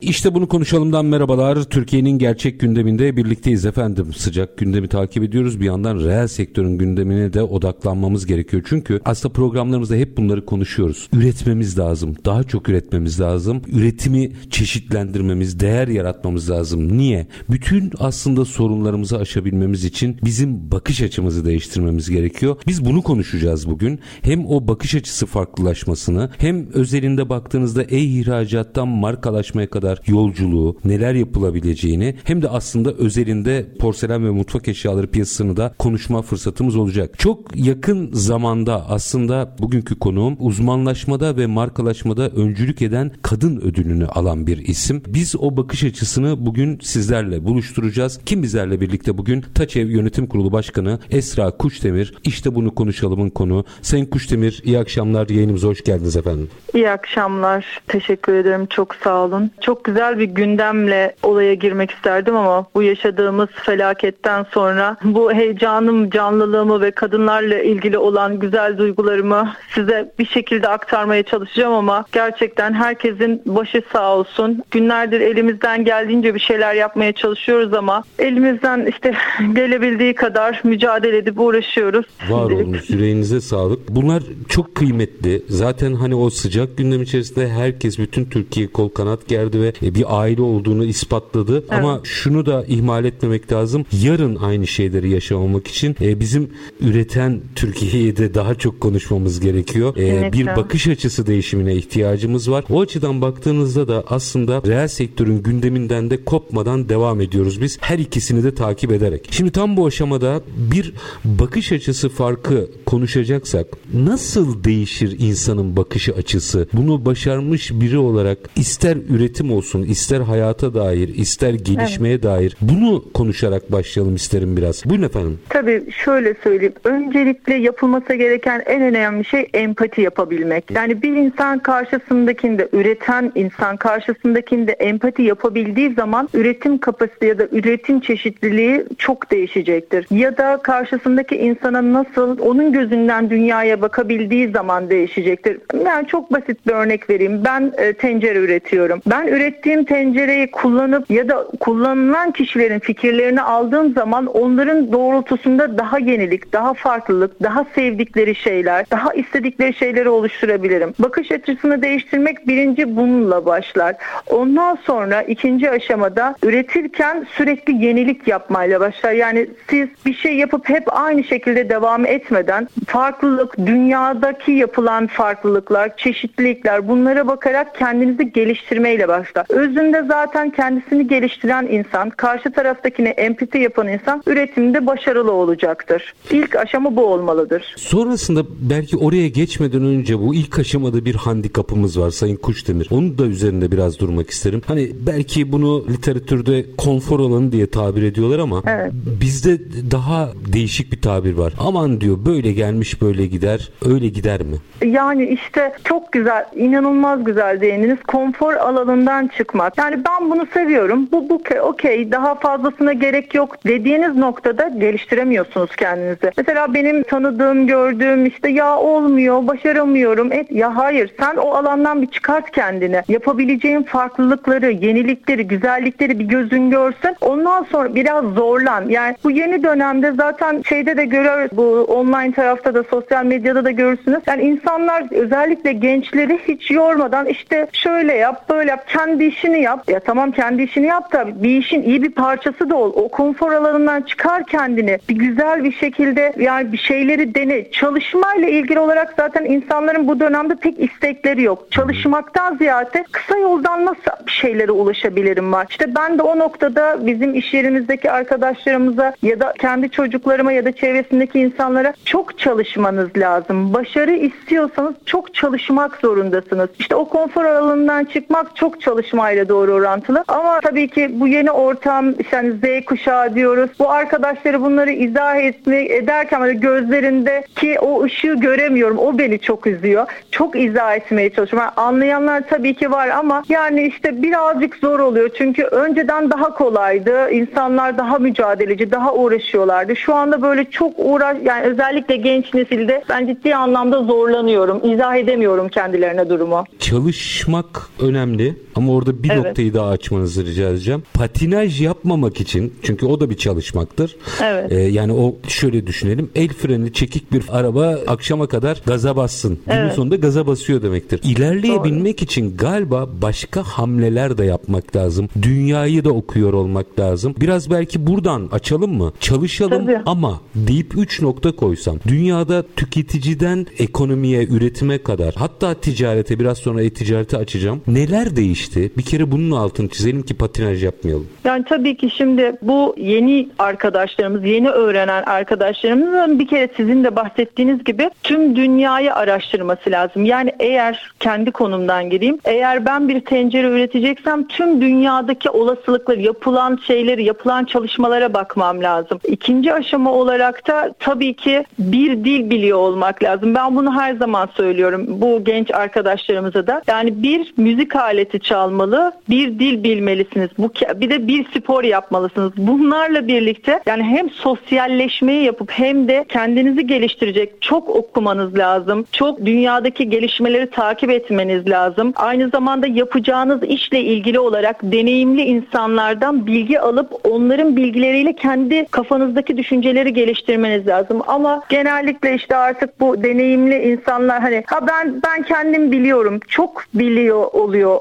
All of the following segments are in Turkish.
İşte bunu konuşalımdan merhabalar. Türkiye'nin gerçek gündeminde birlikteyiz efendim. Sıcak gündemi takip ediyoruz. Bir yandan reel sektörün gündemine de odaklanmamız gerekiyor. Çünkü aslında programlarımızda hep bunları konuşuyoruz. Üretmemiz lazım. Daha çok üretmemiz lazım. Üretimi çeşitlendirmemiz, değer yaratmamız lazım. Niye? Bütün aslında sorunlarımızı aşabilmemiz için bizim bakış açımızı değiştirmemiz gerekiyor. Biz bunu konuşacağız bugün. Hem o bakış açısı farklılaşmasını hem özelinde baktığınızda e-ihracattan markalaşmaya kadar kadar yolculuğu, neler yapılabileceğini hem de aslında özelinde porselen ve mutfak eşyaları piyasasını da konuşma fırsatımız olacak. Çok yakın zamanda aslında bugünkü konuğum uzmanlaşmada ve markalaşmada öncülük eden kadın ödülünü alan bir isim. Biz o bakış açısını bugün sizlerle buluşturacağız. Kim bizlerle birlikte bugün Taçev Yönetim Kurulu Başkanı Esra Kuşdemir. İşte bunu konuşalımın konu. Sayın Kuşdemir iyi akşamlar yayınımıza hoş geldiniz efendim. İyi akşamlar. Teşekkür ederim. Çok sağ olun. Çok çok güzel bir gündemle olaya girmek isterdim ama bu yaşadığımız felaketten sonra bu heyecanım, canlılığımı ve kadınlarla ilgili olan güzel duygularımı size bir şekilde aktarmaya çalışacağım ama gerçekten herkesin başı sağ olsun. Günlerdir elimizden geldiğince bir şeyler yapmaya çalışıyoruz ama elimizden işte gelebildiği kadar mücadele edip uğraşıyoruz. Var olmuş yüreğinize sağlık. Bunlar çok kıymetli. Zaten hani o sıcak gündem içerisinde herkes bütün Türkiye kol kanat gerdi ve e, bir aile olduğunu ispatladı. Evet. Ama şunu da ihmal etmemek lazım. Yarın aynı şeyleri yaşamamak için e, bizim üreten Türkiye'yi de daha çok konuşmamız gerekiyor. E, bir bakış açısı değişimine ihtiyacımız var. O açıdan baktığınızda da aslında reel sektörün gündeminden de kopmadan devam ediyoruz biz. Her ikisini de takip ederek. Şimdi tam bu aşamada bir bakış açısı farkı konuşacaksak nasıl değişir insanın bakış açısı? Bunu başarmış biri olarak ister üretim olsun olsun, ister hayata dair, ister gelişmeye evet. dair bunu konuşarak başlayalım isterim biraz. Buyurun efendim. Tabii şöyle söyleyeyim. Öncelikle yapılması gereken en önemli şey empati yapabilmek. Yani bir insan karşısındakinde, üreten insan karşısındakinde empati yapabildiği zaman üretim kapasite ya da üretim çeşitliliği çok değişecektir. Ya da karşısındaki insana nasıl onun gözünden dünyaya bakabildiği zaman değişecektir. Yani çok basit bir örnek vereyim. Ben e, tencere üretiyorum. Ben ürettiğim tencereyi kullanıp ya da kullanılan kişilerin fikirlerini aldığım zaman onların doğrultusunda daha yenilik, daha farklılık, daha sevdikleri şeyler, daha istedikleri şeyleri oluşturabilirim. Bakış açısını değiştirmek birinci bununla başlar. Ondan sonra ikinci aşamada üretirken sürekli yenilik yapmayla başlar. Yani siz bir şey yapıp hep aynı şekilde devam etmeden farklılık, dünyadaki yapılan farklılıklar, çeşitlilikler bunlara bakarak kendinizi geliştirmeyle başlar tarafta. Özünde zaten kendisini geliştiren insan, karşı taraftakine empati yapan insan üretimde başarılı olacaktır. İlk aşama bu olmalıdır. Sonrasında belki oraya geçmeden önce bu ilk aşamada bir handikapımız var Sayın Kuşdemir. Onu da üzerinde biraz durmak isterim. Hani belki bunu literatürde konfor alanı diye tabir ediyorlar ama evet. bizde daha değişik bir tabir var. Aman diyor böyle gelmiş böyle gider. Öyle gider mi? Yani işte çok güzel, inanılmaz güzel değindiniz. Konfor alanından çıkmak. Yani ben bunu seviyorum. Bu bu okey daha fazlasına gerek yok dediğiniz noktada geliştiremiyorsunuz kendinizi. Mesela benim tanıdığım, gördüğüm işte ya olmuyor, başaramıyorum. Et, ya hayır sen o alandan bir çıkart kendini. Yapabileceğin farklılıkları, yenilikleri, güzellikleri bir gözün görsün. Ondan sonra biraz zorlan. Yani bu yeni dönemde zaten şeyde de görür bu online tarafta da sosyal medyada da görürsünüz. Yani insanlar özellikle gençleri hiç yormadan işte şöyle yap, böyle yap, kendi kendi işini yap. Ya tamam kendi işini yap da bir işin iyi bir parçası da ol. O konfor alanından çıkar kendini. Bir güzel bir şekilde yani bir şeyleri dene. Çalışmayla ilgili olarak zaten insanların bu dönemde pek istekleri yok. Çalışmaktan ziyade kısa yoldan nasıl bir şeylere ulaşabilirim var. İşte ben de o noktada bizim iş yerimizdeki arkadaşlarımıza ya da kendi çocuklarıma ya da çevresindeki insanlara çok çalışmanız lazım. Başarı istiyorsanız çok çalışmak zorundasınız. İşte o konfor alanından çıkmak çok çalış çalışmayla doğru orantılı. Ama tabii ki bu yeni ortam işte hani Z kuşağı diyoruz. Bu arkadaşları bunları izah etme, ederken böyle gözlerindeki o ışığı göremiyorum. O beni çok üzüyor. Çok izah etmeye çalışıyorum. Yani anlayanlar tabii ki var ama yani işte birazcık zor oluyor. Çünkü önceden daha kolaydı. İnsanlar daha mücadeleci, daha uğraşıyorlardı. Şu anda böyle çok uğraş yani özellikle genç nesilde ben ciddi anlamda zorlanıyorum. İzah edemiyorum kendilerine durumu. Çalışmak önemli ama orada bir Evet. noktayı daha açmanızı rica edeceğim. Patinaj yapmamak için çünkü o da bir çalışmaktır. Evet. Ee, yani o şöyle düşünelim. El freni çekik bir araba akşama kadar gaza bassın. Günün Evet. sonunda gaza basıyor demektir. İlerleyebilmek için galiba başka hamleler de yapmak lazım. Dünyayı da okuyor olmak lazım. Biraz belki buradan açalım mı? Çalışalım Tabii. ama deyip 3 nokta koysam. Dünyada tüketiciden ekonomiye, üretime kadar hatta ticarete biraz sonra e-ticareti açacağım. Neler değişti? Bir kere bunun altını çizelim ki patinaj yapmayalım. Yani tabii ki şimdi bu yeni arkadaşlarımız, yeni öğrenen arkadaşlarımızın bir kere sizin de bahsettiğiniz gibi tüm dünyayı araştırması lazım. Yani eğer kendi konumdan gireyim, eğer ben bir tencere üreteceksem tüm dünyadaki olasılıkları, yapılan şeyleri, yapılan çalışmalara bakmam lazım. İkinci aşama olarak da tabii ki bir dil biliyor olmak lazım. Ben bunu her zaman söylüyorum bu genç arkadaşlarımıza da. Yani bir müzik aleti çalmalı, bir dil bilmelisiniz. Bu bir de bir spor yapmalısınız. Bunlarla birlikte yani hem sosyalleşmeyi yapıp hem de kendinizi geliştirecek çok okumanız lazım. Çok dünyadaki gelişmeleri takip etmeniz lazım. Aynı zamanda yapacağınız işle ilgili olarak deneyimli insanlardan bilgi alıp onların bilgileriyle kendi kafanızdaki düşünceleri geliştirmeniz lazım. Ama genellikle işte artık bu deneyimli insanlar hani ha ben ben kendim biliyorum. Çok biliyor oluyor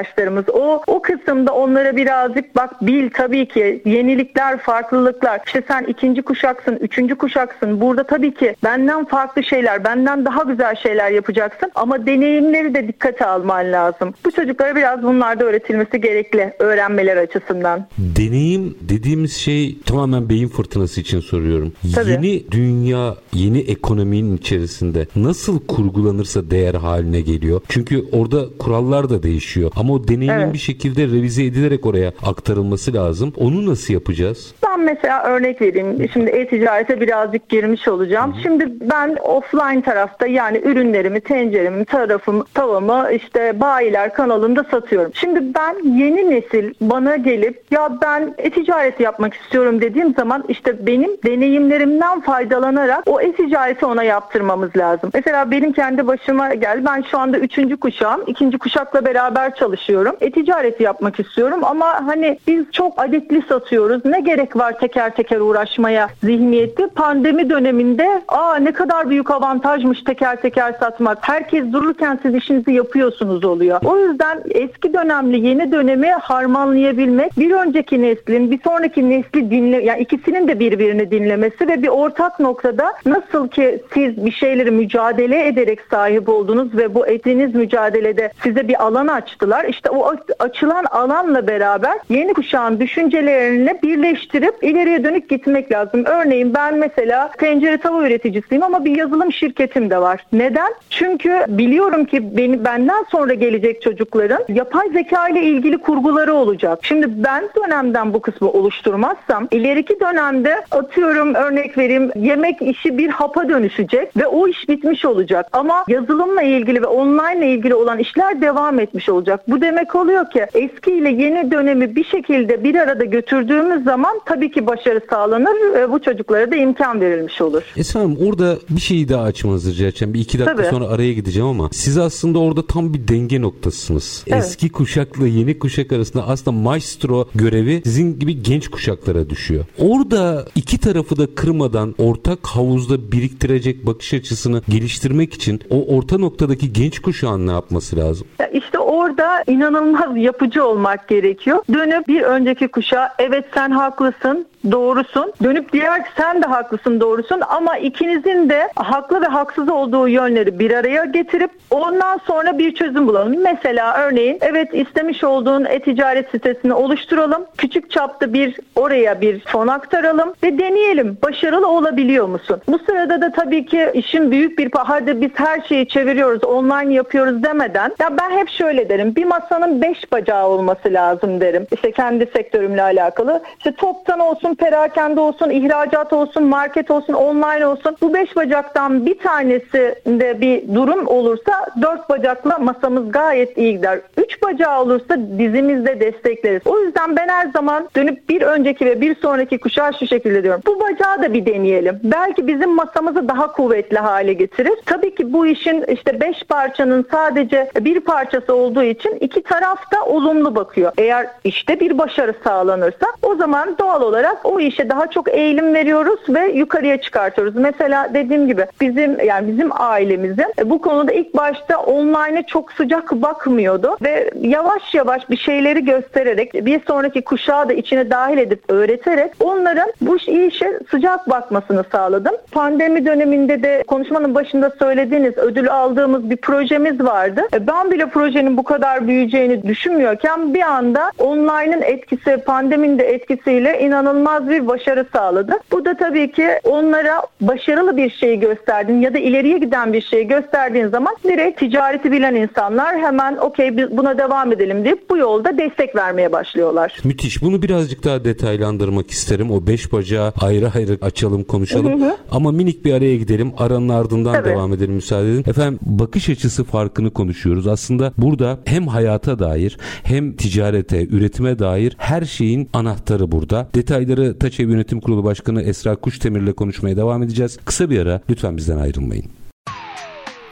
arkadaşlarımız. O o kısımda onlara birazcık bak bil tabii ki yenilikler, farklılıklar. İşte sen ikinci kuşaksın, üçüncü kuşaksın. Burada tabii ki benden farklı şeyler, benden daha güzel şeyler yapacaksın. Ama deneyimleri de dikkate alman lazım. Bu çocuklara biraz bunlar da öğretilmesi gerekli öğrenmeler açısından. Deneyim dediğimiz şey tamamen beyin fırtınası için soruyorum. Tabii. Yeni dünya, yeni ekonominin içerisinde nasıl kurgulanırsa değer haline geliyor. Çünkü orada kurallar da değişiyor. Ama o deneyimin Evet. bir şekilde revize edilerek oraya aktarılması lazım. Onu nasıl yapacağız? Ben mesela örnek vereyim. Şimdi e-ticarete birazcık girmiş olacağım. Şimdi ben offline tarafta yani ürünlerimi, tenceremi, tarafımı, tavamı işte bayiler kanalında satıyorum. Şimdi ben yeni nesil bana gelip ya ben e-ticaret yapmak istiyorum dediğim zaman işte benim deneyimlerimden faydalanarak o e-ticareti ona yaptırmamız lazım. Mesela benim kendi başıma gel. Ben şu anda üçüncü kuşağım. ikinci kuşakla beraber çalışıyorum. E-ticareti yapmak istiyorum ama hani biz çok adetli satıyoruz. Ne gerek var teker teker uğraşmaya zihniyeti? Pandemi döneminde aa ne kadar büyük avantajmış teker teker satmak. Herkes dururken siz işinizi yapıyorsunuz oluyor. O yüzden eski dönemli yeni dönemi harmanlayabilmek bir önceki neslin bir sonraki nesli dinle yani ikisinin de birbirini dinlemesi ve bir ortak noktada nasıl ki siz bir şeyleri mücadele ederek sahip oldunuz ve bu ettiğiniz mücadelede size bir alan açtılar. İşte o açılan alanla beraber yeni kuşağın düşüncelerini birleştirip ileriye dönük gitmek lazım. Örneğin ben mesela tencere tava üreticisiyim ama bir yazılım şirketim de var. Neden? Çünkü biliyorum ki beni benden sonra gelecek çocukların yapay zeka ile ilgili kurguları olacak. Şimdi ben dönemden bu kısmı oluşturmazsam ileriki dönemde atıyorum örnek vereyim yemek işi bir hapa dönüşecek ve o iş bitmiş olacak. Ama yazılımla ilgili ve online ile ilgili olan işler devam etmiş olacak. Bu demek oluyor ki eski ile yeni dönemi bir şekilde bir arada götürdüğümüz zaman tabii ki başarı sağlanır ve bu çocuklara da imkan verilmiş olur. Esra Hanım orada bir şeyi daha açmanızı rica edeceğim. Bir iki dakika Tabii. sonra araya gideceğim ama siz aslında orada tam bir denge noktasısınız. Evet. Eski kuşakla yeni kuşak arasında aslında maestro görevi sizin gibi genç kuşaklara düşüyor. Orada iki tarafı da kırmadan ortak havuzda biriktirecek bakış açısını geliştirmek için o orta noktadaki genç kuşağın ne yapması lazım? Ya İşte orada inanılmaz yapıcı olmak gerekiyor. Dönüp bir önceki kuşağa evet sen haklısın doğrusun. Dönüp diğer sen de haklısın doğrusun ama ikinizin de haklı ve haksız olduğu yönleri bir araya getirip ondan sonra bir çözüm bulalım. Mesela örneğin evet istemiş olduğun e-ticaret sitesini oluşturalım. Küçük çapta bir oraya bir fon aktaralım ve deneyelim. Başarılı olabiliyor musun? Bu sırada da tabii ki işin büyük bir hadi biz her şeyi çeviriyoruz, online yapıyoruz demeden ya ben hep şöyle derim. Bir masanın beş bacağı olması lazım derim. İşte kendi sektörümle alakalı. İşte toptan olsun, perakende olsun, ihracat olsun, market olsun, online olsun. Bu beş bacaktan bir tanesinde bir durum olursa dört bacakla masamız gayet iyi gider. Üç bacağı olursa dizimizde destekleriz. O yüzden ben her zaman dönüp bir önceki ve bir sonraki kuşağı şu şekilde diyorum. Bu bacağı da bir deneyelim. Belki bizim masamızı daha kuvvetli hale getirir. Tabii ki bu işin işte beş parçanın sadece bir parçası olduğu için iki taraf da olumlu bakıyor. Eğer işte bir başarı sağlanırsa o zaman doğal olarak o işe daha çok eğilim veriyoruz ve yukarıya çıkartıyoruz. Mesela dediğim gibi bizim yani bizim ailemizin bu konuda ilk başta online'e çok sıcak bakmıyordu ve yavaş yavaş bir şeyleri göstererek bir sonraki kuşağı da içine dahil edip öğreterek onların bu işe sıcak bakmasını sağladım. Pandemi döneminde de konuşmanın başında söylediğiniz ödül aldığımız bir projemiz vardı. E, ben bile projenin bu kadar büyüyeceğini düşünmüyorken bir anda online'ın etkisi, pandeminin de etkisiyle inanılmaz bir başarı sağladı. Bu da tabii ki onlara başarılı bir şeyi gösterdin ya da ileriye giden bir şeyi gösterdiğin zaman direkt ticareti bilen insanlar hemen okey buna devam edelim deyip bu yolda destek vermeye başlıyorlar. Müthiş. Bunu birazcık daha detaylandırmak isterim. O beş bacağı ayrı ayrı açalım konuşalım. Hı hı. Ama minik bir araya gidelim. Aranın ardından Tabii. devam edelim müsaade edin. Efendim bakış açısı farkını konuşuyoruz. Aslında burada hem hayata dair hem ticarete, üretime dair her şeyin anahtarı burada. Detayları Taçev Yönetim Kurulu Başkanı Esra Kuştemir ile konuşmaya devam edeceğiz. Kısa bir ara lütfen bizden ayrılmayın.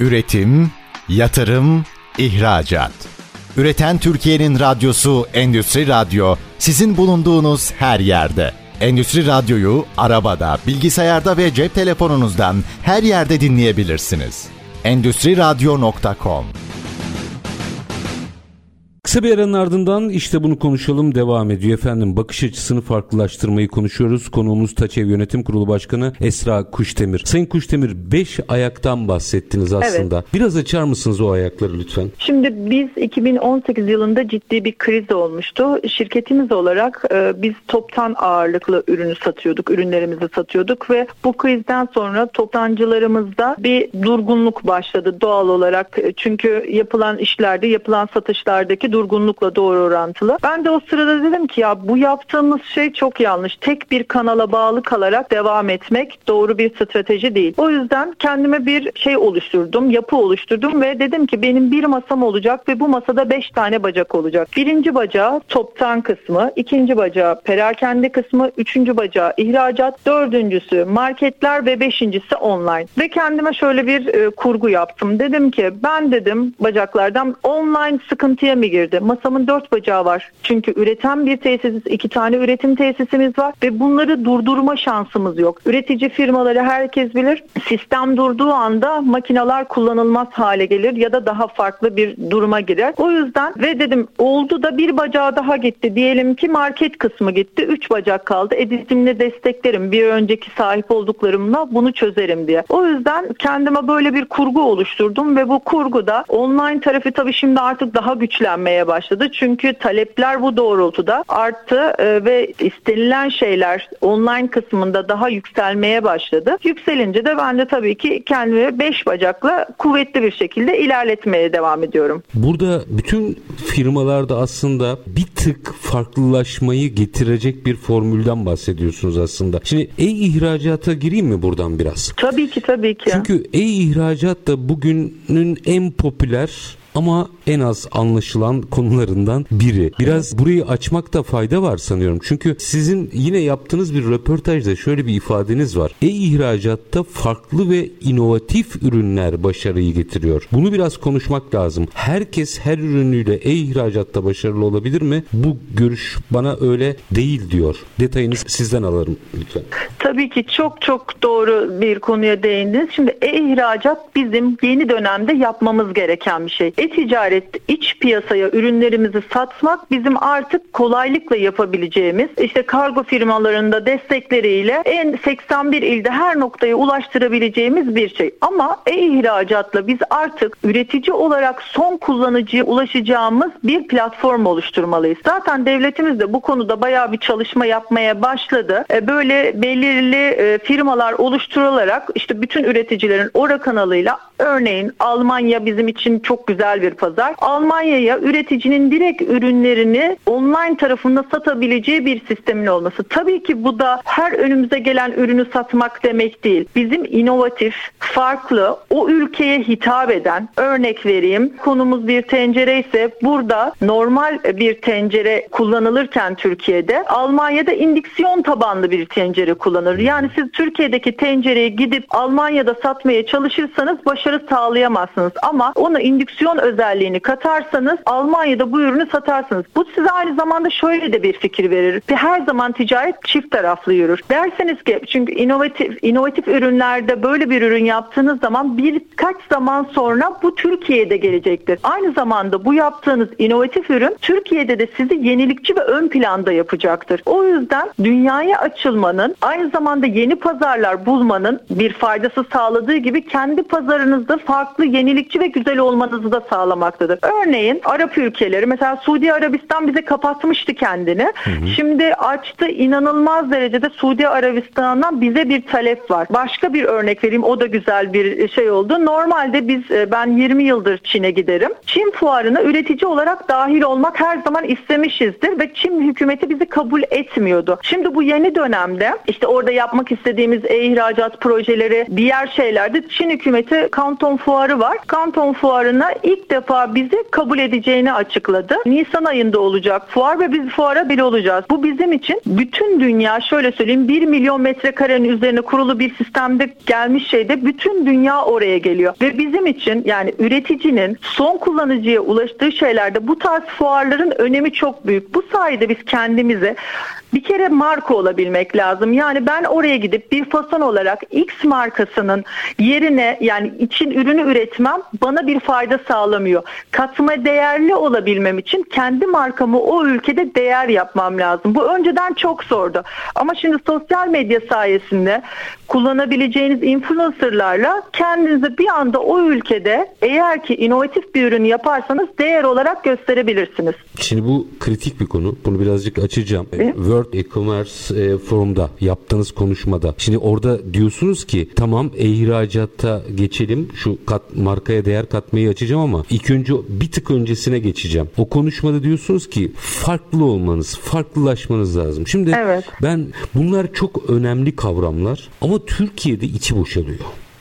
Üretim, yatırım, ihracat. Üreten Türkiye'nin radyosu Endüstri Radyo sizin bulunduğunuz her yerde. Endüstri Radyo'yu arabada, bilgisayarda ve cep telefonunuzdan her yerde dinleyebilirsiniz. Endüstri Radyo.com Kısa bir aranın ardından işte bunu konuşalım devam ediyor efendim. Bakış açısını farklılaştırmayı konuşuyoruz. Konuğumuz Taçev Yönetim Kurulu Başkanı Esra Kuştemir. Sayın Kuştemir 5 ayaktan bahsettiniz aslında. Evet. Biraz açar mısınız o ayakları lütfen? Şimdi biz 2018 yılında ciddi bir kriz olmuştu. Şirketimiz olarak e, biz toptan ağırlıklı ürünü satıyorduk, ürünlerimizi satıyorduk ve bu krizden sonra toptancılarımızda bir durgunluk başladı doğal olarak. Çünkü yapılan işlerde, yapılan satışlardaki durgunlukla doğru orantılı. Ben de o sırada dedim ki ya bu yaptığımız şey çok yanlış. Tek bir kanala bağlı kalarak devam etmek doğru bir strateji değil. O yüzden kendime bir şey oluşturdum, yapı oluşturdum ve dedim ki benim bir masam olacak ve bu masada beş tane bacak olacak. Birinci bacağı toptan kısmı, ikinci bacağı perakende kısmı, üçüncü bacağı ihracat, dördüncüsü marketler ve beşincisi online. Ve kendime şöyle bir e, kurgu yaptım. Dedim ki ben dedim bacaklardan online sıkıntıya mı? Girdi. Masamın dört bacağı var. Çünkü üreten bir tesisiz, iki tane üretim tesisimiz var ve bunları durdurma şansımız yok. Üretici firmaları herkes bilir. Sistem durduğu anda makineler kullanılmaz hale gelir ya da daha farklı bir duruma girer. O yüzden ve dedim oldu da bir bacağı daha gitti. Diyelim ki market kısmı gitti. Üç bacak kaldı. Edizimle desteklerim. Bir önceki sahip olduklarımla bunu çözerim diye. O yüzden kendime böyle bir kurgu oluşturdum ve bu kurguda online tarafı tabii şimdi artık daha güçlenmeye artmaya başladı. Çünkü talepler bu doğrultuda arttı e, ve istenilen şeyler online kısmında daha yükselmeye başladı. Yükselince de ben de tabii ki kendimi beş bacakla kuvvetli bir şekilde ilerletmeye devam ediyorum. Burada bütün firmalarda aslında bir tık farklılaşmayı getirecek bir formülden bahsediyorsunuz aslında. Şimdi e-ihracata gireyim mi buradan biraz? Tabii ki tabii ki. Çünkü e-ihracat da bugünün en popüler ama en az anlaşılan konularından biri. Biraz burayı açmakta fayda var sanıyorum. Çünkü sizin yine yaptığınız bir röportajda şöyle bir ifadeniz var. E-ihracatta farklı ve inovatif ürünler başarıyı getiriyor. Bunu biraz konuşmak lazım. Herkes her ürünüyle e-ihracatta başarılı olabilir mi? Bu görüş bana öyle değil diyor. Detayını sizden alırım lütfen. Tabii ki çok çok doğru bir konuya değindiniz. Şimdi e-ihracat bizim yeni dönemde yapmamız gereken bir şey. E-ticaret iç piyasaya ürünlerimizi satmak bizim artık kolaylıkla yapabileceğimiz işte kargo firmalarında destekleriyle en 81 ilde her noktaya ulaştırabileceğimiz bir şey. Ama e-ihracatla biz artık üretici olarak son kullanıcıya ulaşacağımız bir platform oluşturmalıyız. Zaten devletimiz de bu konuda bayağı bir çalışma yapmaya başladı. E, böyle belirli e, firmalar oluşturularak işte bütün üreticilerin Ora kanalıyla Örneğin Almanya bizim için çok güzel bir pazar. Almanya'ya üreticinin direkt ürünlerini online tarafında satabileceği bir sistemin olması. Tabii ki bu da her önümüze gelen ürünü satmak demek değil. Bizim inovatif, farklı, o ülkeye hitap eden, örnek vereyim, konumuz bir tencere ise burada normal bir tencere kullanılırken Türkiye'de Almanya'da indiksiyon tabanlı bir tencere kullanılır. Yani siz Türkiye'deki tencereyi gidip Almanya'da satmaya çalışırsanız başarı sağlayamazsınız. Ama ona özelliğini katarsanız Almanya'da bu ürünü satarsınız. Bu size aynı zamanda şöyle de bir fikir verir. Ve her zaman ticaret çift taraflı yürür. Derseniz ki çünkü inovatif inovatif ürünlerde böyle bir ürün yaptığınız zaman birkaç zaman sonra bu Türkiye'de gelecektir. Aynı zamanda bu yaptığınız inovatif ürün Türkiye'de de sizi yenilikçi ve ön planda yapacaktır. O yüzden dünyaya açılmanın aynı zamanda yeni pazarlar bulmanın bir faydası sağladığı gibi kendi pazarınızda farklı yenilikçi ve güzel olmanızı da sağlamaktadır. Örneğin Arap ülkeleri mesela Suudi Arabistan bize kapatmıştı kendini. Hı hı. Şimdi açtı inanılmaz derecede Suudi Arabistan'dan bize bir talep var. Başka bir örnek vereyim o da güzel bir şey oldu. Normalde biz e, ben 20 yıldır Çin'e giderim. Çin fuarına üretici olarak dahil olmak her zaman istemişizdir ve Çin hükümeti bizi kabul etmiyordu. Şimdi bu yeni dönemde işte orada yapmak istediğimiz e-ihracat projeleri diğer şeylerde Çin hükümeti Kanton Fuarı var. Kanton Fuarı'na ilk defa bizi kabul edeceğini açıkladı. Nisan ayında olacak fuar ve biz fuara bir olacağız. Bu bizim için bütün dünya şöyle söyleyeyim 1 milyon metrekarenin üzerine kurulu bir sistemde gelmiş şeyde bütün dünya oraya geliyor. Ve bizim için yani üreticinin son kullanıcıya ulaştığı şeylerde bu tarz fuarların önemi çok büyük. Bu sayede biz kendimize bir kere marka olabilmek lazım. Yani ben oraya gidip bir fason olarak X markasının yerine yani için ürünü üretmem bana bir fayda sağlamıyor. Katma değerli olabilmem için kendi markamı o ülkede değer yapmam lazım. Bu önceden çok zordu. Ama şimdi sosyal medya sayesinde kullanabileceğiniz influencerlarla kendinizi bir anda o ülkede eğer ki inovatif bir ürün yaparsanız değer olarak gösterebilirsiniz. Şimdi bu kritik bir konu. Bunu birazcık açacağım. Evet. World E-Commerce e, Forum'da yaptığınız konuşmada. Şimdi orada diyorsunuz ki tamam e-ihracatta geçelim. Şu kat, markaya değer katmayı açacağım ama ilk önce bir tık öncesine geçeceğim. O konuşmada diyorsunuz ki farklı olmanız, farklılaşmanız lazım. Şimdi evet. ben bunlar çok önemli kavramlar ama Türkiye'de içi boşalıyor.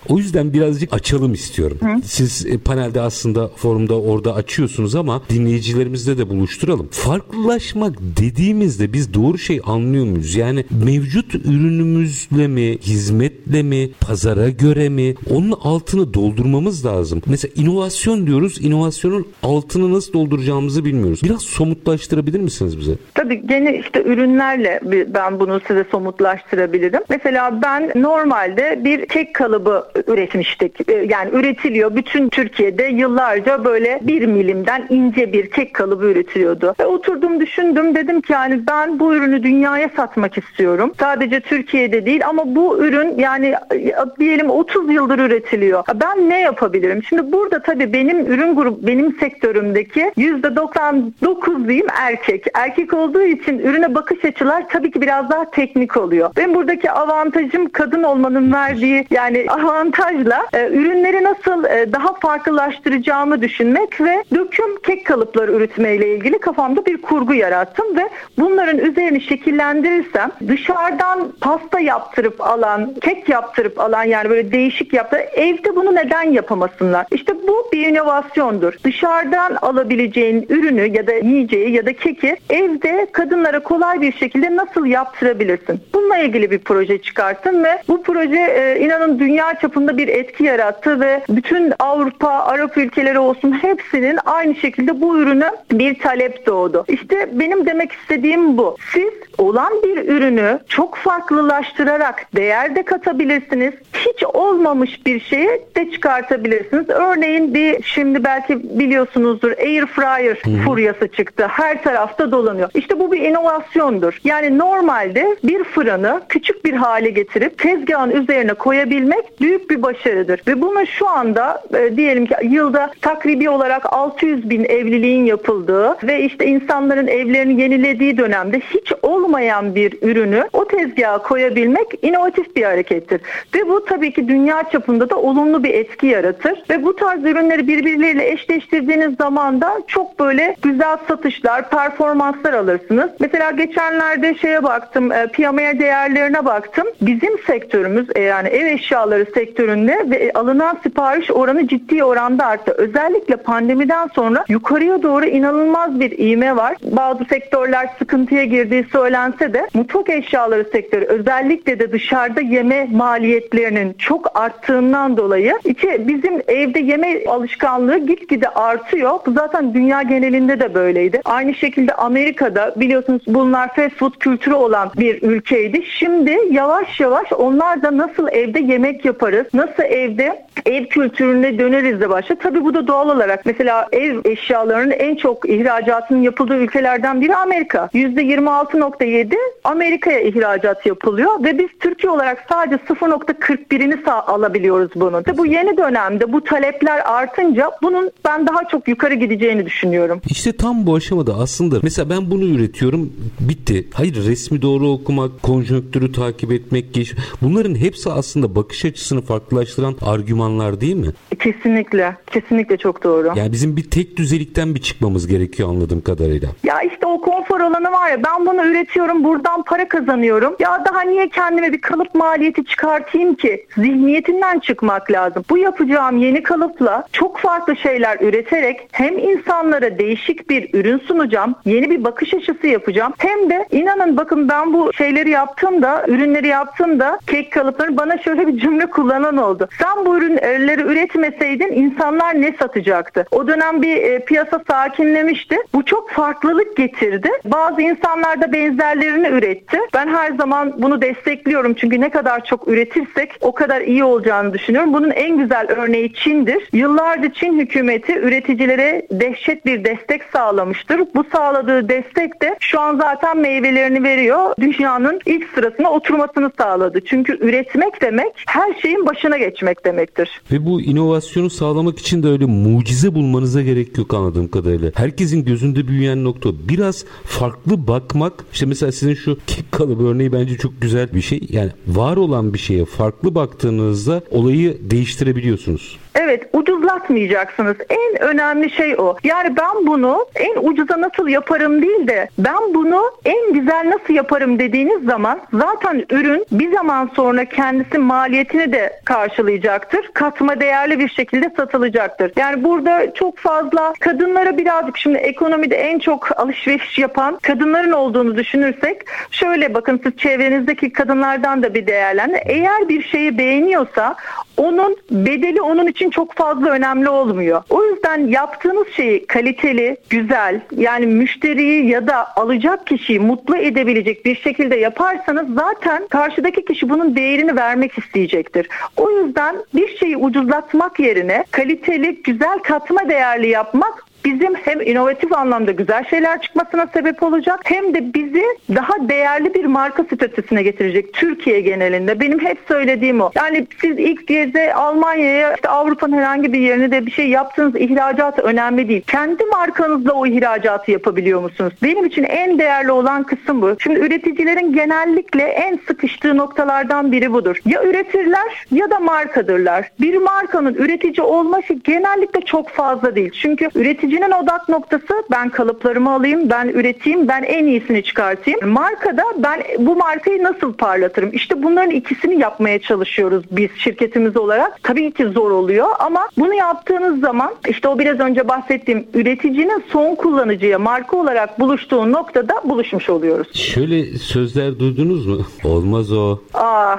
O yüzden birazcık açalım istiyorum. Hı. Siz e, panelde aslında forumda orada açıyorsunuz ama dinleyicilerimizle de buluşturalım. Farklılaşmak dediğimizde biz doğru şey anlıyor muyuz? Yani mevcut ürünümüzle mi, hizmetle mi, pazara göre mi? Onun altını doldurmamız lazım. Mesela inovasyon diyoruz. İnovasyonun altını nasıl dolduracağımızı bilmiyoruz. Biraz somutlaştırabilir misiniz bize? Tabii gene işte ürünlerle ben bunu size somutlaştırabilirim. Mesela ben normalde bir kek kalıbı üretmiştik. E, yani üretiliyor. Bütün Türkiye'de yıllarca böyle bir milimden ince bir kek kalıbı üretiliyordu. Ve oturdum düşündüm dedim ki yani ben bu ürünü dünyaya satmak istiyorum. Sadece Türkiye'de değil ama bu ürün yani e, diyelim 30 yıldır üretiliyor. Ben ne yapabilirim? Şimdi burada tabii benim ürün grubu benim sektörümdeki %99 diyeyim erkek. Erkek olduğu için ürüne bakış açılar tabii ki biraz daha teknik oluyor. Benim buradaki avantajım kadın olmanın verdiği yani avantaj avantajla e, ürünleri nasıl e, daha farklılaştıracağımı düşünmek ve döküm kek kalıpları üretmeyle ilgili kafamda bir kurgu yarattım ve bunların üzerini şekillendirirsem dışarıdan pasta yaptırıp alan, kek yaptırıp alan yani böyle değişik yaptı. Evde bunu neden yapamasınlar? İşte bu bir inovasyondur. Dışarıdan alabileceğin ürünü ya da yiyeceği ya da keki evde kadınlara kolay bir şekilde nasıl yaptırabilirsin? Bununla ilgili bir proje çıkarttım ve bu proje e, inanın dünya çapında çapında bir etki yarattı ve bütün Avrupa, Arap ülkeleri olsun hepsinin aynı şekilde bu ürüne bir talep doğdu. İşte benim demek istediğim bu. Siz olan bir ürünü çok farklılaştırarak değer de katabilirsiniz. Hiç olmamış bir şeyi de çıkartabilirsiniz. Örneğin bir şimdi belki biliyorsunuzdur air fryer Hı-hı. furyası çıktı. Her tarafta dolanıyor. İşte bu bir inovasyondur. Yani normalde bir fırını küçük bir hale getirip tezgahın üzerine koyabilmek büyük büyük bir başarıdır. Ve bunu şu anda e, diyelim ki yılda takribi olarak 600 bin evliliğin yapıldığı ve işte insanların evlerini yenilediği dönemde hiç olmayan bir ürünü o tezgaha koyabilmek inovatif bir harekettir. Ve bu tabii ki dünya çapında da olumlu bir etki yaratır. Ve bu tarz ürünleri birbirleriyle eşleştirdiğiniz zaman da çok böyle güzel satışlar, performanslar alırsınız. Mesela geçenlerde şeye baktım, e, piyamaya değerlerine baktım. Bizim sektörümüz e, yani ev eşyaları sektöründe ve alınan sipariş oranı ciddi oranda arttı. Özellikle pandemiden sonra yukarıya doğru inanılmaz bir iğme var. Bazı sektörler sıkıntıya girdiği söylense de mutfak eşyaları sektörü özellikle de dışarıda yeme maliyetlerinin çok arttığından dolayı iki bizim evde yeme alışkanlığı gitgide artıyor. Bu zaten dünya genelinde de böyleydi. Aynı şekilde Amerika'da biliyorsunuz bunlar fast food kültürü olan bir ülkeydi. Şimdi yavaş yavaş onlar da nasıl evde yemek yaparız, nasıl evde ev kültürüne döneriz de başladı. Tabii bu da doğal olarak mesela ev eşyalarının en çok ihracatının yapıldığı ülkelerden biri Amerika. %26.7 Amerika'ya ihracat yapılıyor ve biz Türkiye olarak sadece 0.41'ini alabiliyoruz bunun. Ve bu yeni dönemde bu talepler artınca bunun ben daha çok yukarı gideceğini düşünüyorum. İşte tam bu aşamada aslında mesela ben bunu üretiyorum bitti. Hayır resmi doğru okumak, konjonktürü takip etmek, geç... bunların hepsi aslında bakış açısını farklılaştıran argümanlar değil mi? Kesinlikle. Kesinlikle çok doğru. Yani bizim bir tek düzelikten bir çıkmamız gerekiyor anladığım kadarıyla. Ya işte o konfor alanı var ya ben bunu üretiyorum buradan para kazanıyorum. Ya daha niye kendime bir kalıp maliyeti çıkartayım ki? Zihniyetinden çıkmak lazım. Bu yapacağım yeni kalıpla çok farklı şeyler üreterek hem insanlara değişik bir ürün sunacağım, yeni bir bakış açısı yapacağım. Hem de inanın bakın ben bu şeyleri yaptığımda, ürünleri yaptığımda kek kalıpları bana şöyle bir cümle kullanan oldu. Sen bu ürünleri üretmeseydin insanlar ne satacaktı? O dönem bir e, piyasa sakinlemişti. Bu çok farklılık getirdi. Bazı insanlar da benzerlerini üretti. Ben her zaman bunu destekliyorum çünkü ne kadar çok üretirsek o kadar iyi olacağını düşünüyorum. Bunun en güzel örneği Çin'dir. Yıllarca Çin hükümeti üreticilere dehşet bir destek sağlamıştır. Bu sağladığı destek de şu an zaten meyvelerini veriyor. Dünyanın ilk sırasına oturmasını sağladı. Çünkü üretmek demek her şeyin başına geçmek demektir. Ve bu inovasyonu sağlamak için de öyle mucize bulmanıza gerek yok anladığım kadarıyla. Herkesin gözünde büyüyen nokta biraz farklı bakmak. İşte mesela sizin şu kek kalıbı örneği bence çok güzel bir şey. Yani var olan bir şeye farklı baktığınızda olayı değiştirebiliyorsunuz. Evet ucuzlatmayacaksınız. En önemli şey o. Yani ben bunu en ucuza nasıl yaparım değil de ben bunu en güzel nasıl yaparım dediğiniz zaman zaten ürün bir zaman sonra kendisi maliyetini de karşılayacaktır. Katma değerli bir şekilde satılacaktır. Yani burada çok fazla kadınlara birazcık şimdi ekonomide en çok alışveriş yapan kadınların olduğunu düşünürsek şöyle bakın siz çevrenizdeki kadınlardan da bir değerlendirin. Eğer bir şeyi beğeniyorsa onun bedeli onun için çok fazla önemli olmuyor. O yüzden yaptığınız şeyi kaliteli, güzel yani müşteriyi ya da alacak kişiyi mutlu edebilecek bir şekilde yaparsanız zaten karşıdaki kişi bunun değerini vermek isteyecektir. O yüzden bir şeyi ucuzlatmak yerine kaliteli, güzel katma değerli yapmak bizim hem inovatif anlamda güzel şeyler çıkmasına sebep olacak hem de bizi daha değerli bir marka statüsüne getirecek Türkiye genelinde. Benim hep söylediğim o. Yani siz ilk geze Almanya'ya işte Avrupa'nın herhangi bir yerine de bir şey yaptığınız ihracat önemli değil. Kendi markanızla o ihracatı yapabiliyor musunuz? Benim için en değerli olan kısım bu. Şimdi üreticilerin genellikle en sıkıştığı noktalardan biri budur. Ya üretirler ya da markadırlar. Bir markanın üretici olması genellikle çok fazla değil. Çünkü üretici Üreticinin odak noktası ben kalıplarımı alayım, ben üreteyim, ben en iyisini çıkartayım. Markada ben bu markayı nasıl parlatırım? İşte bunların ikisini yapmaya çalışıyoruz biz şirketimiz olarak. Tabii ki zor oluyor ama bunu yaptığınız zaman işte o biraz önce bahsettiğim üreticinin son kullanıcıya marka olarak buluştuğu noktada buluşmuş oluyoruz. Şöyle sözler duydunuz mu? Olmaz o. Aa,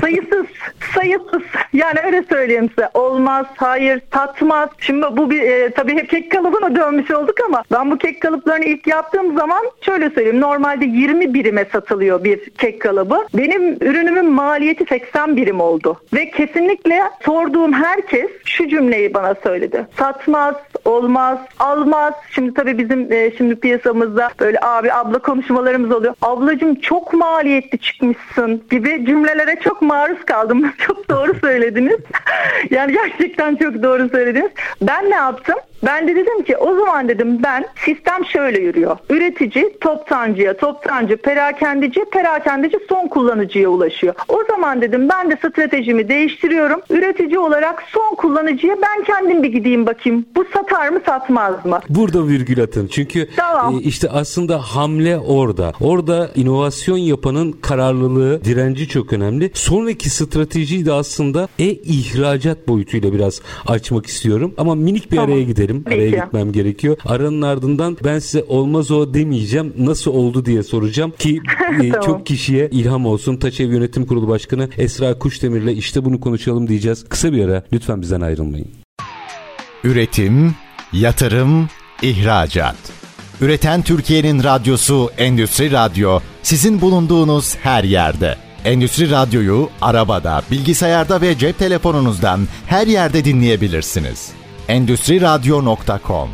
sayısız, sayısız. Yani öyle söyleyeyim size. Olmaz, hayır, tatmaz. Şimdi bu bir e, tabii hep kek kalıbı kalıbına dönmüş olduk ama ben bu kek kalıplarını ilk yaptığım zaman şöyle söyleyeyim. Normalde 20 birime satılıyor bir kek kalıbı. Benim ürünümün maliyeti 80 birim oldu. Ve kesinlikle sorduğum herkes şu cümleyi bana söyledi. Satmaz, olmaz, almaz. Şimdi tabii bizim e, şimdi piyasamızda böyle abi abla konuşmalarımız oluyor. Ablacığım çok maliyetli çıkmışsın gibi cümlelere çok maruz kaldım. Çok doğru söylediniz. yani gerçekten çok doğru söylediniz. Ben ne yaptım? Ben de dedim ki o zaman dedim ben sistem şöyle yürüyor. Üretici toptancıya, toptancı perakendeci, perakendeci son kullanıcıya ulaşıyor. O zaman dedim ben de stratejimi değiştiriyorum. Üretici olarak son kullanıcıya ben kendim bir gideyim bakayım. Bu satar mı satmaz mı? Burada virgül atın. Çünkü tamam. e, işte aslında hamle orada. Orada inovasyon yapanın kararlılığı, direnci çok önemli. Sonraki stratejiyi de aslında e-ihracat boyutuyla biraz açmak istiyorum. Ama minik bir tamam. araya gidelim ederim. Araya gitmem gerekiyor. Aranın ardından ben size olmaz o demeyeceğim. Nasıl oldu diye soracağım ki e, tamam. çok kişiye ilham olsun. Taçev Yönetim Kurulu Başkanı Esra Kuşdemir'le işte bunu konuşalım diyeceğiz. Kısa bir ara lütfen bizden ayrılmayın. Üretim, yatırım, ihracat. Üreten Türkiye'nin radyosu Endüstri Radyo sizin bulunduğunuz her yerde. Endüstri Radyo'yu arabada, bilgisayarda ve cep telefonunuzdan her yerde dinleyebilirsiniz endüstriradyo.com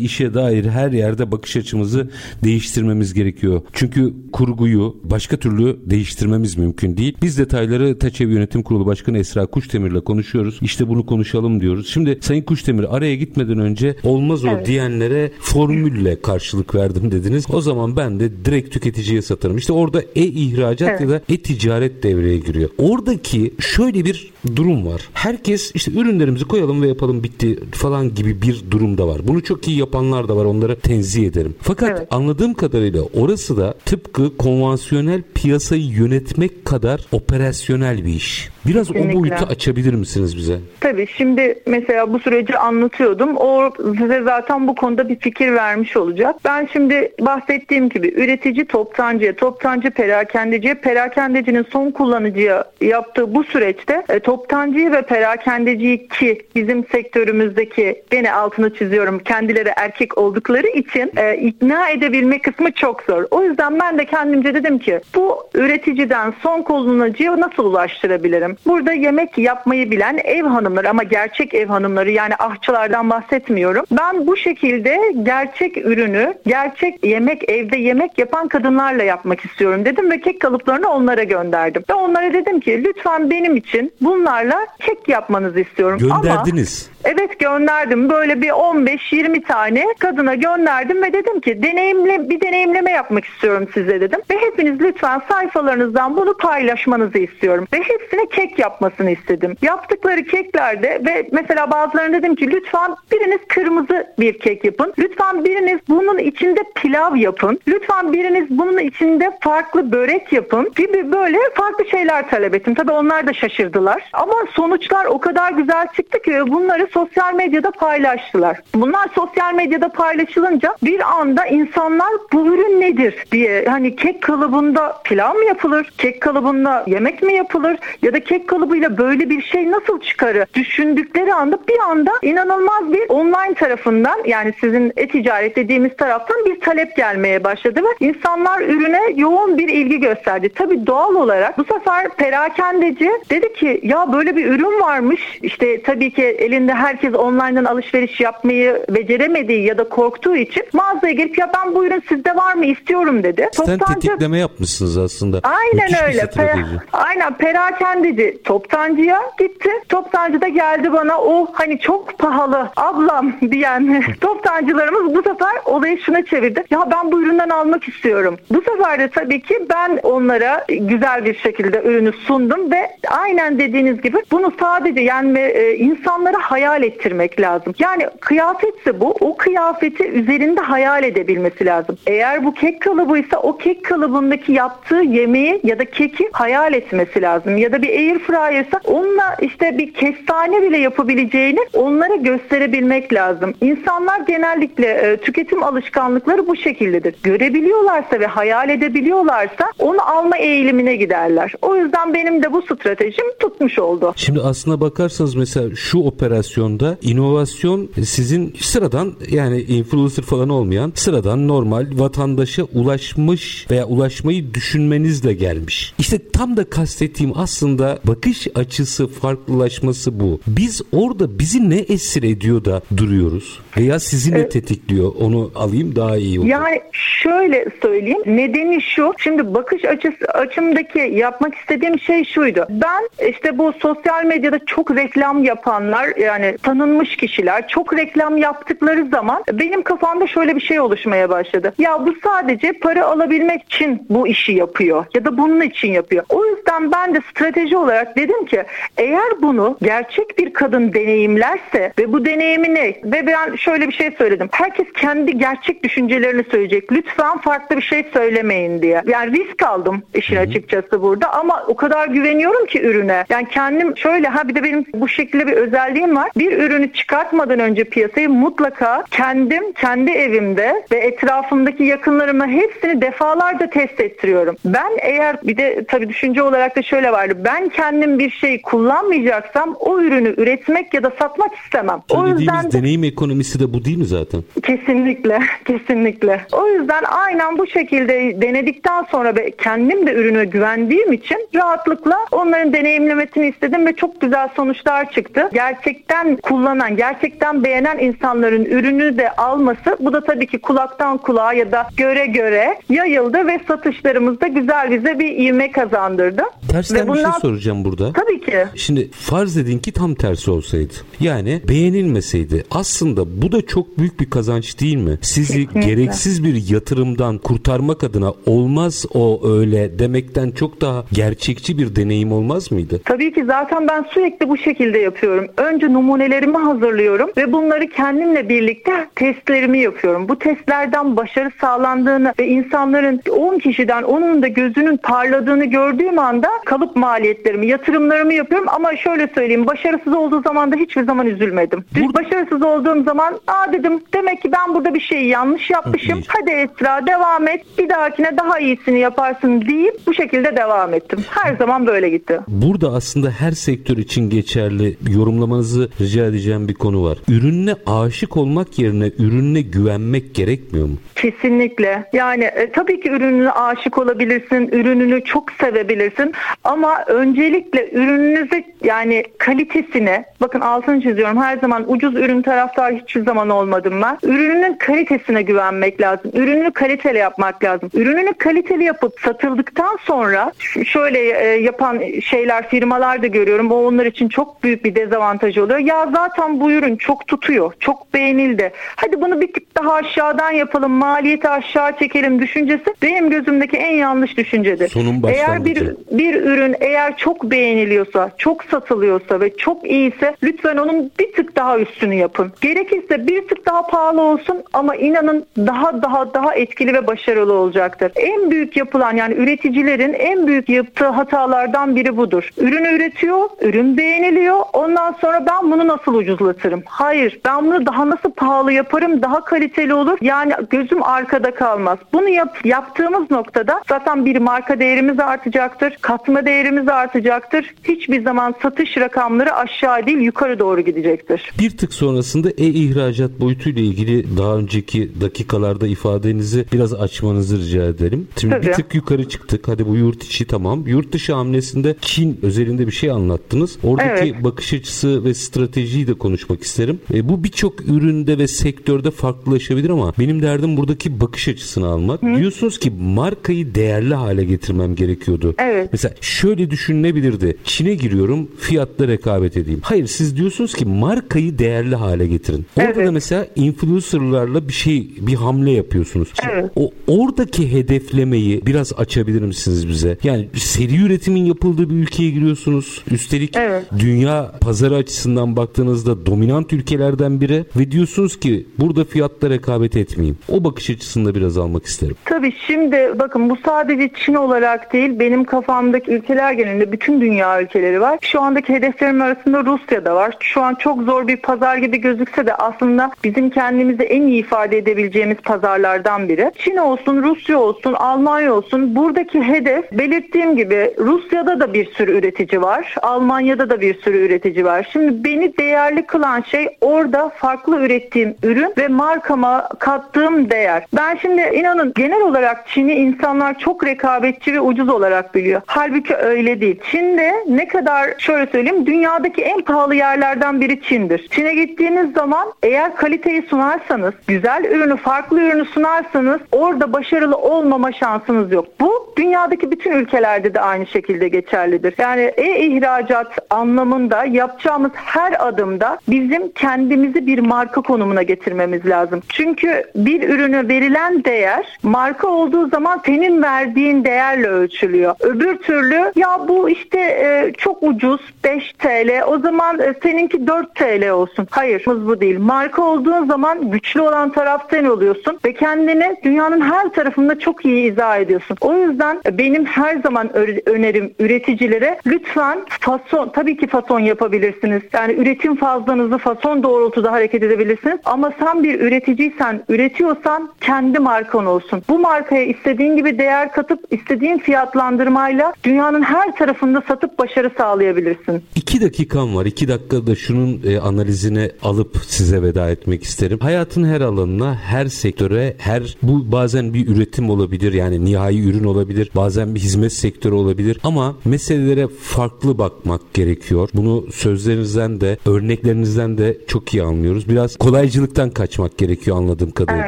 İşe dair her yerde bakış açımızı değiştirmemiz gerekiyor. Çünkü kurguyu başka türlü değiştirmemiz mümkün değil. Biz detayları Taçev Yönetim Kurulu Başkanı Esra Kuşdemir'le konuşuyoruz. İşte bunu konuşalım diyoruz. Şimdi Sayın Kuşdemir araya gitmeden önce olmaz o evet. diyenlere formülle karşılık verdim dediniz. O zaman ben de direkt tüketiciye satarım. İşte orada e-ihracat evet. ya da e-ticaret devreye giriyor. Oradaki şöyle bir durum var. Herkes işte ürünlerimizi koyalım ve yapalım bitti falan gibi bir durum da var. Bunu çok iyi yapanlar da var. Onları tenzih ederim. Fakat evet. anladığım kadarıyla orası da tıpkı konvansiyonel piyasayı yönetmek kadar operasyonel bir iş. Biraz Kesinlikle. o boyutu açabilir misiniz bize? Tabii şimdi mesela bu süreci anlatıyordum. O size zaten bu konuda bir fikir vermiş olacak. Ben şimdi bahsettiğim gibi üretici toptancıya, toptancı perakendeciye, perakendecinin son kullanıcıya yaptığı bu süreçte e, toptancıyı ve perakendeciyi ki bizim sektörümüzdeki gene altını çiziyorum kendileri erkek oldukları için e, ikna edebilme kısmı çok zor. O yüzden ben de kendimce dedim ki bu üreticiden son kullanıcıya nasıl ulaştırabilirim? Burada yemek yapmayı bilen ev hanımları ama gerçek ev hanımları yani ahçılardan bahsetmiyorum. Ben bu şekilde gerçek ürünü, gerçek yemek evde yemek yapan kadınlarla yapmak istiyorum dedim ve kek kalıplarını onlara gönderdim. Ve onlara dedim ki lütfen benim için bunlarla kek yapmanızı istiyorum. Gönderdiniz. Ama, evet gönderdim. Böyle bir 15-20 tane kadına gönderdim ve dedim ki deneyimle bir deneyimleme yapmak istiyorum size dedim. Ve hepiniz lütfen sayfalarınızdan bunu paylaşmanızı istiyorum. Ve hepsine kek yapmasını istedim. Yaptıkları keklerde ve mesela bazılarına dedim ki lütfen biriniz kırmızı bir kek yapın. Lütfen biriniz bunun içinde pilav yapın. Lütfen biriniz bunun içinde farklı börek yapın gibi böyle farklı şeyler talep ettim. Tabii onlar da şaşırdılar. Ama sonuçlar o kadar güzel çıktı ki bunları sosyal medyada paylaştılar. Bunlar sosyal medyada paylaşılınca bir anda insanlar bu ürün nedir diye hani kek kalıbında pilav mı yapılır? Kek kalıbında yemek mi yapılır? Ya da kek kalıbıyla böyle bir şey nasıl çıkarı düşündükleri anda bir anda inanılmaz bir online tarafından yani sizin e-ticaret dediğimiz taraftan bir talep gelmeye başladı ve insanlar ürüne yoğun bir ilgi gösterdi. Tabii doğal olarak bu sefer perakendeci dedi ki ya böyle bir ürün varmış işte tabii ki elinde herkes online'dan alışveriş yapmayı beceremediği ya da korktuğu için mağazaya gelip ya ben bu ürün sizde var mı istiyorum dedi. Sen Toptancı... tetikleme yapmışsınız aslında. Aynen Müthiş öyle. Pe- aynen perakendeci toptancıya gitti. Toptancı da geldi bana o hani çok pahalı ablam diyen toptancılarımız bu sefer olayı şuna çevirdi. Ya ben bu üründen almak istiyorum. Bu sefer de tabii ki ben onlara güzel bir şekilde ürünü sundum ve aynen dediğiniz gibi bunu sadece yani e, insanlara hayal ettirmek lazım. Yani kıyafetse bu o kıyafeti üzerinde hayal edebilmesi lazım. Eğer bu kek kalıbıysa o kek kalıbındaki yaptığı yemeği ya da keki hayal etmesi lazım. Ya da bir air fryer'sa onunla işte bir kestane bile yapabileceğini onlara gösterebilmek lazım. İnsanlar genellikle e, tüketim alışkanlıkları bu şekildedir. Görebiliyorlarsa ve hayal edebiliyorlarsa onu alma eğilimine giderler. O yüzden benim de bu stratejim tutmuş oldu. Şimdi aslına bakarsanız mesela şu operasyon inovasyonda. İnovasyon sizin sıradan yani influencer falan olmayan sıradan normal vatandaşa ulaşmış veya ulaşmayı düşünmenizle gelmiş. İşte tam da kastettiğim aslında bakış açısı farklılaşması bu. Biz orada bizi ne esir ediyor da duruyoruz? Veya sizi ne tetikliyor? Onu alayım daha iyi olur. Yani şöyle söyleyeyim. Nedeni şu. Şimdi bakış açısı açımdaki yapmak istediğim şey şuydu. Ben işte bu sosyal medyada çok reklam yapanlar yani tanınmış kişiler çok reklam yaptıkları zaman benim kafamda şöyle bir şey oluşmaya başladı. Ya bu sadece para alabilmek için bu işi yapıyor ya da bunun için yapıyor. O yüzden ben de strateji olarak dedim ki eğer bunu gerçek bir kadın deneyimlerse ve bu deneyimini ve ben şöyle bir şey söyledim. Herkes kendi gerçek düşüncelerini söyleyecek. Lütfen farklı bir şey söylemeyin diye. Yani risk aldım işin açıkçası burada ama o kadar güveniyorum ki ürüne. Yani kendim şöyle ha bir de benim bu şekilde bir özelliğim var. Bir ürünü çıkartmadan önce piyasayı mutlaka kendim kendi evimde ve etrafımdaki yakınlarıma hepsini defalarca test ettiriyorum. Ben eğer bir de tabii düşünce olarak da şöyle vardı. Ben kendim bir şey kullanmayacaksam o ürünü üretmek ya da satmak istemem. O yüzden deneyim ekonomisi de bu değil mi zaten? Kesinlikle, kesinlikle. O yüzden aynen bu şekilde denedikten sonra ve kendim de ürüne güvendiğim için rahatlıkla onların deneyimlemesini istedim ve çok güzel sonuçlar çıktı. Gerçekten kullanan, gerçekten beğenen insanların ürünü de alması bu da tabii ki kulaktan kulağa ya da göre göre yayıldı ve satışlarımızda güzel bize bir ivme kazandırdı. Tersten ve bundan... bir şey soracağım burada. Tabii ki. Şimdi farz edin ki tam tersi olsaydı. Yani beğenilmeseydi. Aslında bu da çok büyük bir kazanç değil mi? Sizi Kesinlikle. gereksiz bir yatırımdan kurtarmak adına olmaz o öyle demekten çok daha gerçekçi bir deneyim olmaz mıydı? Tabii ki zaten ben sürekli bu şekilde yapıyorum. Önce numunelerimi hazırlıyorum ve bunları kendimle birlikte testlerimi yapıyorum. Bu testlerden başarı sağlandığını ve insanların 10 kişiden onun da gözünün parladığını gördüğüm anda kalıp maliyetlerimi, yatırımlarımı yapıyorum ama şöyle söyleyeyim başarısız olduğu zaman da hiçbir zaman üzülmedim. Burada... Başarısız olduğum zaman aa dedim demek ki ben burada bir şeyi yanlış yapmışım. Hadi Esra devam et. Bir dahakine daha iyisini yaparsın deyip bu şekilde devam ettim. Her zaman böyle gitti. Burada aslında her sektör için geçerli yorumlamanızı rica edeceğim bir konu var. Ürününe aşık olmak yerine ürününe güvenmek gerekmiyor mu? Kesinlikle. Yani e, tabii ki ürününe aşık olabilirsin, ürününü çok sevebilirsin ama öncelikle ürününüzü yani kalitesine bakın altını çiziyorum her zaman ucuz ürün taraftar hiçbir zaman olmadım ben. Ürününün kalitesine güvenmek lazım. Ürününü kaliteli yapmak lazım. Ürününü kaliteli yapıp satıldıktan sonra şöyle e, yapan şeyler firmalar da görüyorum. O onlar için çok büyük bir dezavantaj oluyor. Ya zaten bu ürün çok tutuyor. Çok beğenildi. Hadi bunu bir tık daha aşağıdan yapalım. Maliyeti aşağı çekelim düşüncesi benim gözümdeki en yanlış düşüncedir. Sonun eğer bir bir ürün eğer çok beğeniliyorsa, çok satılıyorsa ve çok iyiyse lütfen onun bir tık daha üstünü yapın. Gerekirse bir tık daha pahalı olsun ama inanın daha daha daha etkili ve başarılı olacaktır. En büyük yapılan yani üreticilerin en büyük yaptığı hatalardan biri budur. Ürünü üretiyor, ürün beğeniliyor. Ondan sonra ben bunu nasıl ucuzlatırım? Hayır, ben bunu daha nasıl pahalı yaparım? Daha kaliteli olur. Yani gözüm arkada kalmaz. Bunu yap, yaptığımız noktada zaten bir marka değerimiz artacaktır. Katma değerimiz artacaktır. Hiçbir zaman satış rakamları aşağı değil yukarı doğru gidecektir. Bir tık sonrasında e-ihracat boyutuyla ilgili daha önceki dakikalarda ifadenizi biraz açmanızı rica ederim. Şimdi Tabii. bir tık yukarı çıktık. Hadi bu yurt içi tamam. Yurt dışı hamlesinde Çin özelinde bir şey anlattınız. Oradaki evet. bakış açısı ve stratejiyi de konuşmak isterim. E, bu birçok üründe ve sektörde farklılaşabilir ama benim derdim buradaki bakış açısını almak. Hı. Diyorsunuz ki markayı değerli hale getirmem gerekiyordu. Evet. Mesela şöyle düşünülebilirdi. Çin'e giriyorum fiyatta rekabet edeyim. Hayır siz diyorsunuz ki markayı değerli hale getirin. Orada evet. da mesela influencerlarla bir şey bir hamle yapıyorsunuz. Evet. O oradaki hedeflemeyi biraz açabilir misiniz bize? Yani seri üretimin yapıldığı bir ülkeye giriyorsunuz. Üstelik evet. dünya pazarı açısından baktığınızda dominant ülkelerden biri ve diyorsunuz ki burada fiyatta rekabet etmeyeyim. O bakış açısında biraz almak isterim. Tabii şimdi bakın bu sadece Çin olarak değil benim kafamdaki ülkeler genelinde bütün dünya ülkeleri var. Şu andaki hedeflerim arasında Rusya da var. Şu an çok zor bir pazar gibi gözükse de aslında bizim kendimizi en iyi ifade edebileceğimiz pazarlardan biri. Çin olsun, Rusya olsun, Almanya olsun buradaki hedef belirttiğim gibi Rusya'da da bir sürü üretici var. Almanya'da da bir sürü üretici var. Şimdi beni beni değerli kılan şey orada farklı ürettiğim ürün ve markama kattığım değer. Ben şimdi inanın genel olarak Çin'i insanlar çok rekabetçi ve ucuz olarak biliyor. Halbuki öyle değil. Çin'de ne kadar şöyle söyleyeyim dünyadaki en pahalı yerlerden biri Çin'dir. Çin'e gittiğiniz zaman eğer kaliteyi sunarsanız, güzel ürünü, farklı ürünü sunarsanız orada başarılı olmama şansınız yok. Bu dünyadaki bütün ülkelerde de aynı şekilde geçerlidir. Yani e-ihracat anlamında yapacağımız her adımda bizim kendimizi bir marka konumuna getirmemiz lazım. Çünkü bir ürünü verilen değer marka olduğu zaman senin verdiğin değerle ölçülüyor. Öbür türlü ya bu işte e, çok ucuz 5 TL o zaman e, seninki 4 TL olsun. Hayır bu değil. Marka olduğun zaman güçlü olan taraf sen oluyorsun ve kendini dünyanın her tarafında çok iyi izah ediyorsun. O yüzden benim her zaman önerim üreticilere lütfen fason tabii ki fason yapabilirsiniz. Yani üretim fazlanızı fason doğrultuda hareket edebilirsiniz. Ama sen bir üreticiysen, üretiyorsan kendi markan olsun. Bu markaya istediğin gibi değer katıp istediğin fiyatlandırmayla dünyanın her tarafında satıp başarı sağlayabilirsin. İki dakikam var. İki dakikada şunun e, analizine alıp size veda etmek isterim. Hayatın her alanına, her sektöre, her bu bazen bir üretim olabilir yani nihai ürün olabilir. Bazen bir hizmet sektörü olabilir ama meselelere farklı bakmak gerekiyor. Bunu sözlerinizden de, örneklerinizden de çok iyi anlıyoruz. Biraz kolaycılıktan kaçmak gerekiyor anladığım kadarıyla.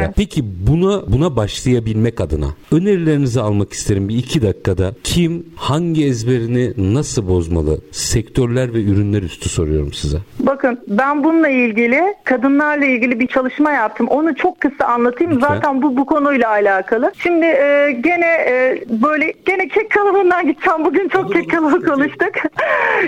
Evet. Peki buna buna başlayabilmek adına önerilerinizi almak isterim bir iki dakikada. Kim hangi ezberini nasıl bozmalı? Sektörler ve ürünler üstü soruyorum size. Bakın ben bununla ilgili kadınlarla ilgili bir çalışma yaptım. Onu çok kısa anlatayım. Lütfen. Zaten bu bu konuyla alakalı. Şimdi e, gene e, böyle gene kek kalıbından gideceğim. Bugün çok kek kalıbı konuştuk.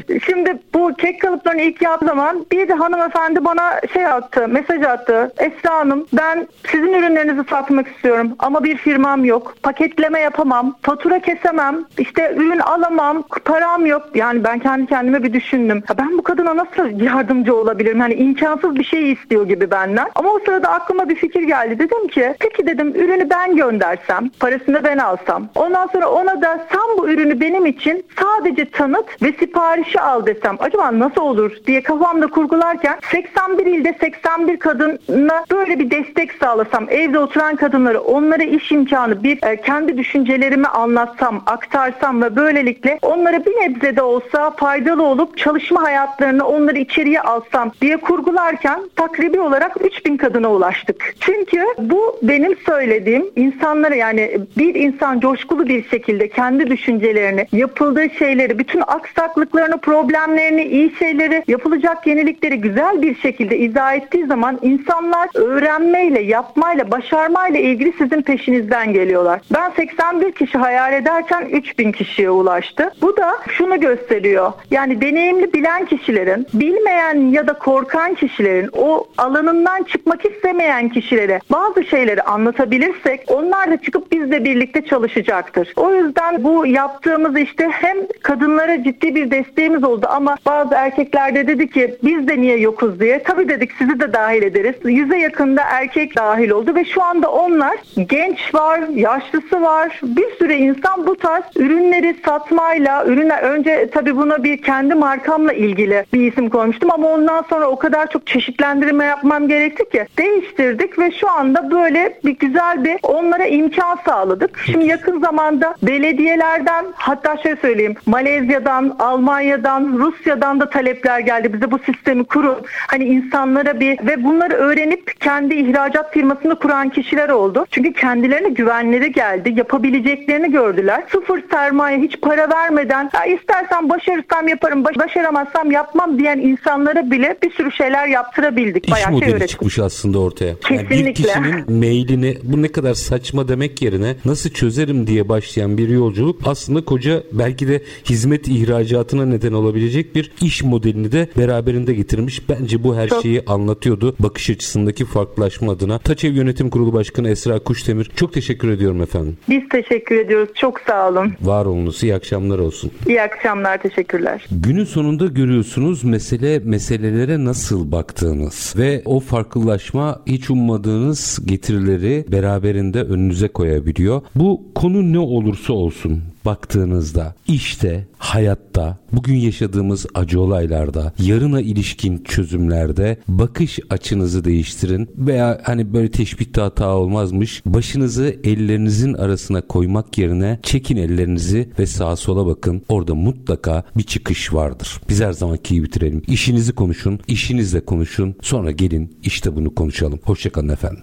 Şimdi bu kek kalıplarını ilk yaptığım zaman bir de hanımefendi bana şey attı, mesaj attı. Esra Hanım ben sizin ürünlerinizi satmak istiyorum ama bir firmam yok. Paketleme yapamam, fatura kesemem, işte ürün alamam, param yok. Yani ben kendi kendime bir düşündüm. Ya ben bu kadına nasıl yardımcı olabilirim? Hani imkansız bir şey istiyor gibi benden. Ama o sırada aklıma bir fikir geldi. Dedim ki peki dedim ürünü ben göndersem, parasını ben alsam. Ondan sonra ona da sen bu ürünü benim için sadece tanıt ve siparişi al desem. Acaba nasıl olur diye kafamda kurgularken 81 ilde 81 kadına böyle bir destek sağlasam, evde oturan kadınları onlara iş imkanı bir e, kendi düşüncelerimi anlatsam, aktarsam ve böylelikle onlara bir nebze de olsa faydalı olup çalışma hayatlarını onları içeriye alsam diye kurgularken takribi olarak 3000 kadına ulaştık. Çünkü bu benim söylediğim insanlara yani bir insan coşkulu bir şekilde kendi düşüncelerini, yapıldığı şeyleri, bütün aksaklıklarını, problemlerini, iyi şeyleri, yapılacak yenilikleri güzel bir şekilde izah ettiği zaman insanlar öğrenmeyle, yapmayla, başarmayla ilgili sizin peşinizden geliyorlar. Ben 81 kişi hayal ederken 3000 kişiye ulaştı. Bu da şunu gösteriyor. Yani deneyimli bilen kişilerin, bilmeyen ya da korkan kişilerin, o alanından çıkmak istemeyen kişilere bazı şeyleri anlatabilirsek onlar da çıkıp bizle birlikte çalışacaktır. O yüzden bu yaptığımız işte hem kadınlara ciddi bir desteğimiz oldu ama bazı erkekler de ki biz de niye yokuz diye. Tabii dedik sizi de dahil ederiz. Yüze yakında erkek dahil oldu ve şu anda onlar genç var, yaşlısı var. Bir sürü insan bu tarz ürünleri satmayla, ürünler önce tabii buna bir kendi markamla ilgili bir isim koymuştum ama ondan sonra o kadar çok çeşitlendirme yapmam gerekti ki değiştirdik ve şu anda böyle bir güzel bir onlara imkan sağladık. Şimdi yakın zamanda belediyelerden hatta şöyle söyleyeyim Malezya'dan, Almanya'dan, Rusya'dan da talepler geldi. Bize bu sistemi kurun. Hani insanlara bir ve bunları öğrenip kendi ihracat firmasını kuran kişiler oldu. Çünkü kendilerine güvenleri geldi. Yapabileceklerini gördüler. Sıfır sermaye hiç para vermeden ya istersen başarırsam yaparım, başaramazsam yapmam diyen insanlara bile bir sürü şeyler yaptırabildik. İş Bayağı modeli şey çıkmış aslında ortaya. Kesinlikle. Yani bir kişinin mailini bu ne kadar saçma demek yerine nasıl çözerim diye başlayan bir yolculuk aslında koca belki de hizmet ihracatına neden olabilecek bir iş modelini de beraberinde getirmiş. Bence bu her şeyi anlatıyordu. Bakış açısındaki farklılaşma adına. Taçev Yönetim Kurulu Başkanı Esra Kuştemir. Çok teşekkür ediyorum efendim. Biz teşekkür ediyoruz. Çok sağ olun. Var olunuz. İyi akşamlar olsun. İyi akşamlar. Teşekkürler. Günün sonunda görüyorsunuz mesele meselelere nasıl baktığınız ve o farklılaşma hiç ummadığınız getirileri beraberinde önünüze koyabiliyor. Bu konu ne olursa olsun baktığınızda işte, hayatta, bugün yaşadığımız acı olaylarda, yarına ilişkin çözümlerde bakış açınızı değiştirin veya hani böyle teşbihte hata olmazmış. Başınızı ellerinizin arasına koymak yerine çekin ellerinizi ve sağa sola bakın. Orada mutlaka bir çıkış vardır. Biz her zamanki iyi bitirelim. İşinizi konuşun, işinizle konuşun. Sonra gelin işte bunu konuşalım. Hoşçakalın efendim.